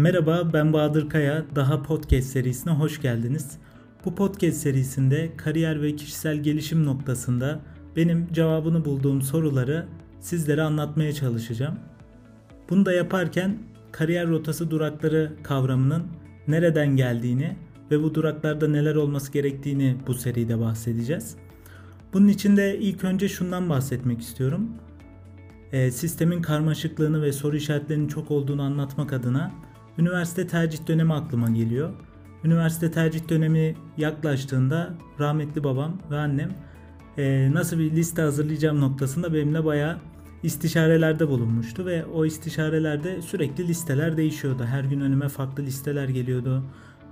Merhaba ben Bahadır Kaya. Daha podcast serisine hoş geldiniz. Bu podcast serisinde kariyer ve kişisel gelişim noktasında benim cevabını bulduğum soruları sizlere anlatmaya çalışacağım. Bunu da yaparken kariyer rotası durakları kavramının nereden geldiğini ve bu duraklarda neler olması gerektiğini bu seride bahsedeceğiz. Bunun için de ilk önce şundan bahsetmek istiyorum. E, sistemin karmaşıklığını ve soru işaretlerinin çok olduğunu anlatmak adına üniversite tercih dönemi aklıma geliyor. Üniversite tercih dönemi yaklaştığında rahmetli babam ve annem e, nasıl bir liste hazırlayacağım noktasında benimle bayağı istişarelerde bulunmuştu ve o istişarelerde sürekli listeler değişiyordu. Her gün önüme farklı listeler geliyordu.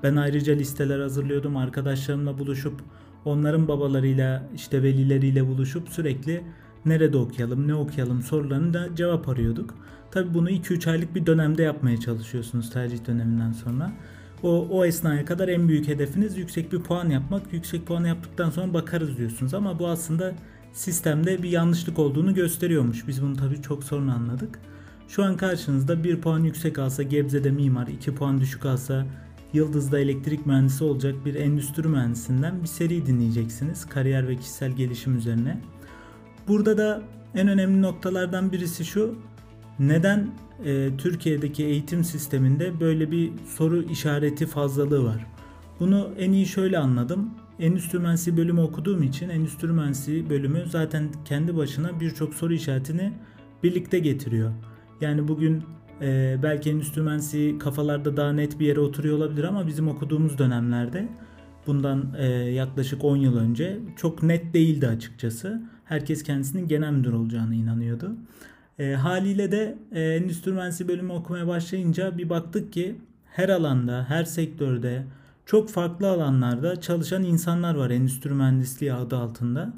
Ben ayrıca listeler hazırlıyordum. Arkadaşlarımla buluşup onların babalarıyla işte velileriyle buluşup sürekli nerede okuyalım, ne okuyalım sorularını da cevap arıyorduk. Tabi bunu 2-3 aylık bir dönemde yapmaya çalışıyorsunuz tercih döneminden sonra. O, o esnaya kadar en büyük hedefiniz yüksek bir puan yapmak. Yüksek puan yaptıktan sonra bakarız diyorsunuz ama bu aslında sistemde bir yanlışlık olduğunu gösteriyormuş. Biz bunu tabii çok sonra anladık. Şu an karşınızda 1 puan yüksek alsa Gebze'de mimar, 2 puan düşük alsa Yıldız'da elektrik mühendisi olacak bir endüstri mühendisinden bir seri dinleyeceksiniz. Kariyer ve kişisel gelişim üzerine. Burada da en önemli noktalardan birisi şu. Neden e, Türkiye'deki eğitim sisteminde böyle bir soru işareti fazlalığı var? Bunu en iyi şöyle anladım. Endüstri mühendisliği bölümü okuduğum için endüstri mühendisliği bölümü zaten kendi başına birçok soru işaretini birlikte getiriyor. Yani bugün e, belki endüstri mühendisliği kafalarda daha net bir yere oturuyor olabilir ama bizim okuduğumuz dönemlerde bundan e, yaklaşık 10 yıl önce çok net değildi açıkçası. Herkes kendisinin genel müdür olacağına inanıyordu. E, haliyle de e, endüstri mühendisliği bölümü okumaya başlayınca bir baktık ki her alanda, her sektörde, çok farklı alanlarda çalışan insanlar var endüstri mühendisliği adı altında.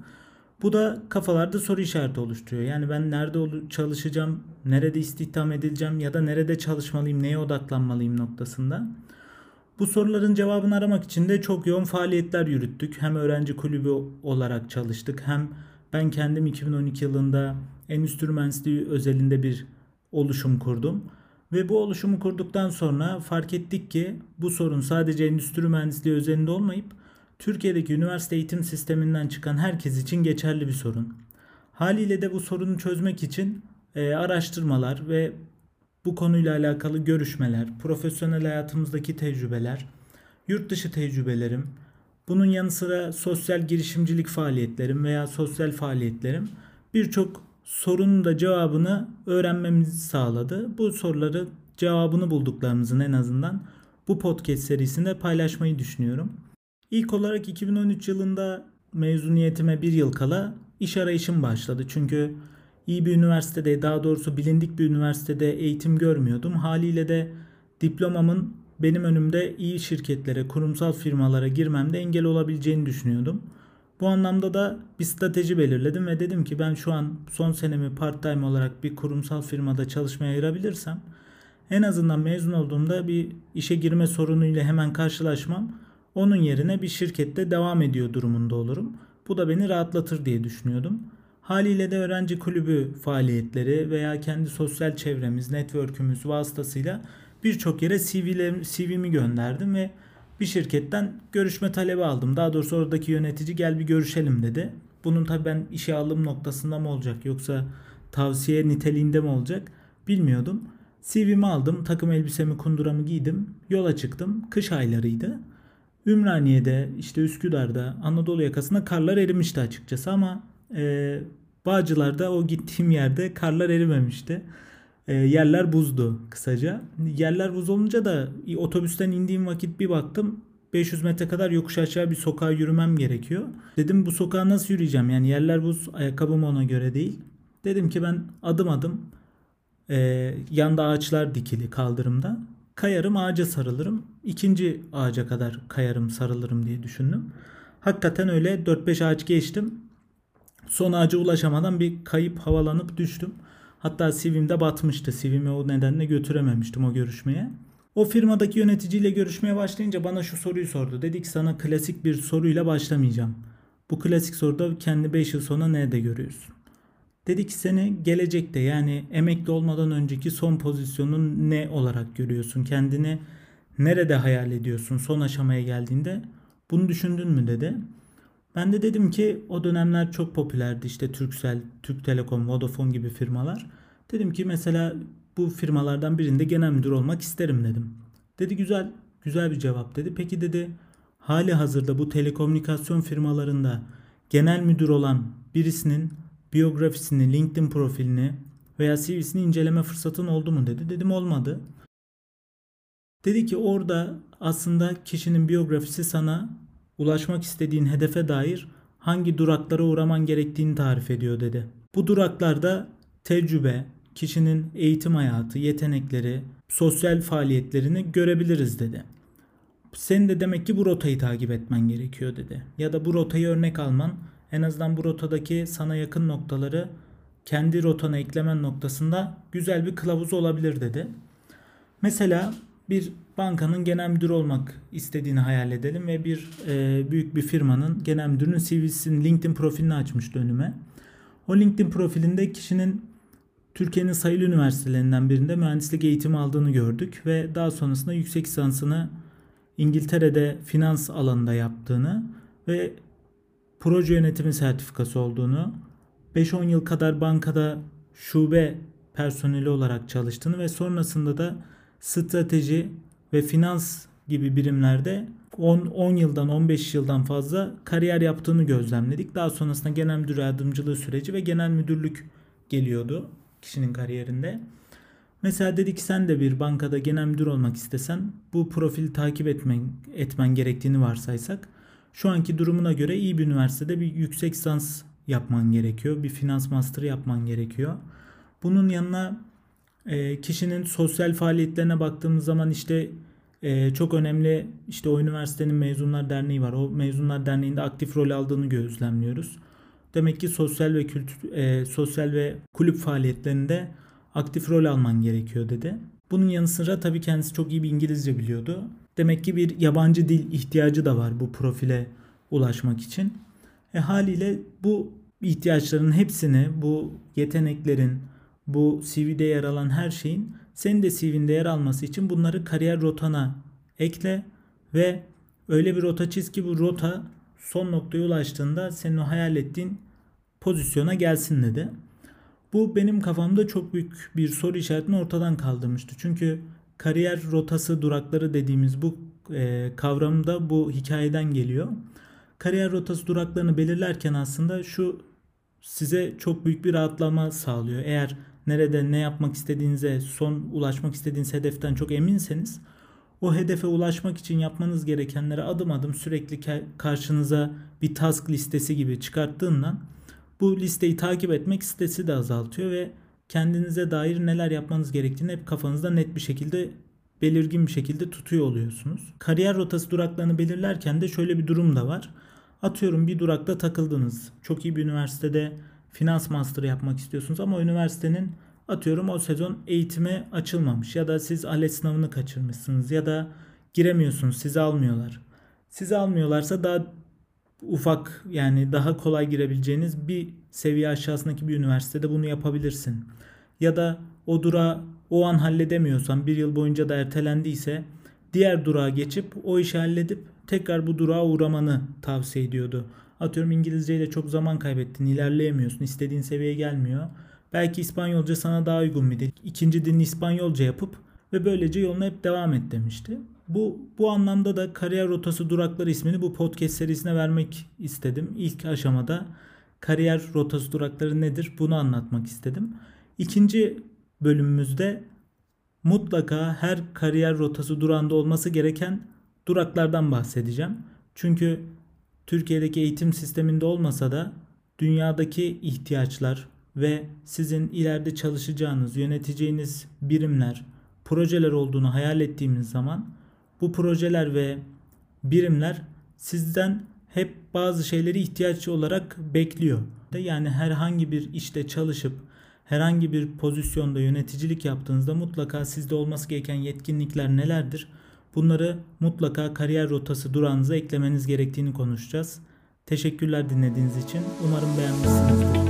Bu da kafalarda soru işareti oluşturuyor. Yani ben nerede çalışacağım, nerede istihdam edileceğim ya da nerede çalışmalıyım, neye odaklanmalıyım noktasında. Bu soruların cevabını aramak için de çok yoğun faaliyetler yürüttük. Hem öğrenci kulübü olarak çalıştık hem ben kendim 2012 yılında endüstri mühendisliği özelinde bir oluşum kurdum. Ve bu oluşumu kurduktan sonra fark ettik ki bu sorun sadece endüstri mühendisliği özelinde olmayıp Türkiye'deki üniversite eğitim sisteminden çıkan herkes için geçerli bir sorun. Haliyle de bu sorunu çözmek için e, araştırmalar ve bu konuyla alakalı görüşmeler, profesyonel hayatımızdaki tecrübeler, yurt dışı tecrübelerim, bunun yanı sıra sosyal girişimcilik faaliyetlerim veya sosyal faaliyetlerim birçok sorunun da cevabını öğrenmemizi sağladı. Bu soruları cevabını bulduklarımızın en azından bu podcast serisinde paylaşmayı düşünüyorum. İlk olarak 2013 yılında mezuniyetime bir yıl kala iş arayışım başladı. Çünkü iyi bir üniversitede daha doğrusu bilindik bir üniversitede eğitim görmüyordum. Haliyle de diplomamın benim önümde iyi şirketlere, kurumsal firmalara girmemde engel olabileceğini düşünüyordum. Bu anlamda da bir strateji belirledim ve dedim ki ben şu an son senemi part time olarak bir kurumsal firmada çalışmaya ayırabilirsem en azından mezun olduğumda bir işe girme sorunuyla hemen karşılaşmam. Onun yerine bir şirkette devam ediyor durumunda olurum. Bu da beni rahatlatır diye düşünüyordum. Haliyle de öğrenci kulübü faaliyetleri veya kendi sosyal çevremiz, network'ümüz vasıtasıyla birçok yere CV'mi gönderdim ve bir şirketten görüşme talebi aldım. Daha doğrusu oradaki yönetici gel bir görüşelim dedi. Bunun tabii ben işe alım noktasında mı olacak yoksa tavsiye niteliğinde mi olacak bilmiyordum. CV'mi aldım, takım elbisemi, kunduramı giydim, yola çıktım. Kış aylarıydı. Ümraniye'de, işte Üsküdar'da, Anadolu yakasında karlar erimişti açıkçası ama e, Bağcılar'da o gittiğim yerde karlar erimemişti. E, yerler buzdu kısaca. Yerler buz olunca da otobüsten indiğim vakit bir baktım 500 metre kadar yokuş aşağı bir sokağa yürümem gerekiyor. Dedim bu sokağa nasıl yürüyeceğim? Yani yerler buz, ayakkabım ona göre değil. Dedim ki ben adım adım e, yanda ağaçlar dikili kaldırımda. Kayarım ağaca sarılırım. İkinci ağaca kadar kayarım sarılırım diye düşündüm. Hakikaten öyle 4-5 ağaç geçtim. Son ağaca ulaşamadan bir kayıp havalanıp düştüm. Hatta CV'mde batmıştı. CV'mi o nedenle götürememiştim o görüşmeye. O firmadaki yöneticiyle görüşmeye başlayınca bana şu soruyu sordu. Dedi ki sana klasik bir soruyla başlamayacağım. Bu klasik soruda kendi 5 yıl sonra nerede görüyorsun? Dedi ki seni gelecekte yani emekli olmadan önceki son pozisyonun ne olarak görüyorsun? Kendini nerede hayal ediyorsun son aşamaya geldiğinde? Bunu düşündün mü dedi. Ben de dedim ki o dönemler çok popülerdi işte Turkcell, Türk Telekom, Vodafone gibi firmalar. Dedim ki mesela bu firmalardan birinde genel müdür olmak isterim dedim. Dedi güzel, güzel bir cevap dedi. Peki dedi hali hazırda bu telekomünikasyon firmalarında genel müdür olan birisinin biyografisini, LinkedIn profilini veya CV'sini inceleme fırsatın oldu mu dedi. Dedim olmadı. Dedi ki orada aslında kişinin biyografisi sana ulaşmak istediğin hedefe dair hangi duraklara uğraman gerektiğini tarif ediyor dedi. Bu duraklarda tecrübe, kişinin eğitim hayatı, yetenekleri, sosyal faaliyetlerini görebiliriz dedi. Senin de demek ki bu rotayı takip etmen gerekiyor dedi. Ya da bu rotayı örnek alman en azından bu rotadaki sana yakın noktaları kendi rotana eklemen noktasında güzel bir kılavuz olabilir dedi. Mesela bir bankanın genel müdürü olmak istediğini hayal edelim ve bir e, büyük bir firmanın genel müdürünün CV'sinin LinkedIn profilini açmıştı önüme. O LinkedIn profilinde kişinin Türkiye'nin sayılı üniversitelerinden birinde mühendislik eğitimi aldığını gördük ve daha sonrasında yüksek lisansını İngiltere'de finans alanında yaptığını ve proje yönetimi sertifikası olduğunu, 5-10 yıl kadar bankada şube personeli olarak çalıştığını ve sonrasında da strateji ve finans gibi birimlerde 10, 10 yıldan 15 yıldan fazla kariyer yaptığını gözlemledik. Daha sonrasında genel müdür yardımcılığı süreci ve genel müdürlük geliyordu kişinin kariyerinde. Mesela dedi ki sen de bir bankada genel müdür olmak istesen bu profili takip etmen, etmen gerektiğini varsaysak şu anki durumuna göre iyi bir üniversitede bir yüksek lisans yapman gerekiyor. Bir finans master yapman gerekiyor. Bunun yanına e, kişinin sosyal faaliyetlerine baktığımız zaman işte e, çok önemli işte o üniversitenin mezunlar derneği var. O mezunlar derneğinde aktif rol aldığını gözlemliyoruz. Demek ki sosyal ve kültür, e, sosyal ve kulüp faaliyetlerinde aktif rol alman gerekiyor dedi. Bunun yanı sıra tabii kendisi çok iyi bir İngilizce biliyordu. Demek ki bir yabancı dil ihtiyacı da var bu profile ulaşmak için. E haliyle bu ihtiyaçların hepsini, bu yeteneklerin, bu CV'de yer alan her şeyin senin de CV'nde yer alması için bunları kariyer rotana ekle ve öyle bir rota çiz ki bu rota son noktaya ulaştığında senin o hayal ettiğin pozisyona gelsin dedi. Bu benim kafamda çok büyük bir soru işaretini ortadan kaldırmıştı. Çünkü kariyer rotası durakları dediğimiz bu e, kavram da bu hikayeden geliyor. Kariyer rotası duraklarını belirlerken aslında şu size çok büyük bir rahatlama sağlıyor. Eğer nerede ne yapmak istediğinize, son ulaşmak istediğiniz hedeften çok eminseniz o hedefe ulaşmak için yapmanız gerekenleri adım adım sürekli karşınıza bir task listesi gibi çıkarttığından bu listeyi takip etmek stresi de azaltıyor ve kendinize dair neler yapmanız gerektiğini hep kafanızda net bir şekilde belirgin bir şekilde tutuyor oluyorsunuz. Kariyer rotası duraklarını belirlerken de şöyle bir durum da var. Atıyorum bir durakta takıldınız. Çok iyi bir üniversitede finans master yapmak istiyorsunuz ama üniversitenin atıyorum o sezon eğitime açılmamış ya da siz ALES sınavını kaçırmışsınız ya da giremiyorsunuz sizi almıyorlar. Sizi almıyorlarsa daha ufak yani daha kolay girebileceğiniz bir seviye aşağısındaki bir üniversitede bunu yapabilirsin. Ya da o dura o an halledemiyorsan bir yıl boyunca da ertelendiyse diğer durağa geçip o işi halledip tekrar bu durağa uğramanı tavsiye ediyordu. Atıyorum İngilizceyle çok zaman kaybettin, ilerleyemiyorsun, istediğin seviyeye gelmiyor. Belki İspanyolca sana daha uygun bir dil. İkinci dilini İspanyolca yapıp ve böylece yoluna hep devam et demişti. Bu, bu anlamda da kariyer rotası durakları ismini bu podcast serisine vermek istedim. İlk aşamada kariyer rotası durakları nedir bunu anlatmak istedim. İkinci bölümümüzde mutlaka her kariyer rotası durağında olması gereken duraklardan bahsedeceğim. Çünkü Türkiye'deki eğitim sisteminde olmasa da dünyadaki ihtiyaçlar ve sizin ileride çalışacağınız, yöneteceğiniz birimler, projeler olduğunu hayal ettiğimiz zaman bu projeler ve birimler sizden hep bazı şeyleri ihtiyaç olarak bekliyor. Yani herhangi bir işte çalışıp herhangi bir pozisyonda yöneticilik yaptığınızda mutlaka sizde olması gereken yetkinlikler nelerdir? Bunları mutlaka kariyer rotası durağınıza eklemeniz gerektiğini konuşacağız. Teşekkürler dinlediğiniz için. Umarım beğenmişsinizdir.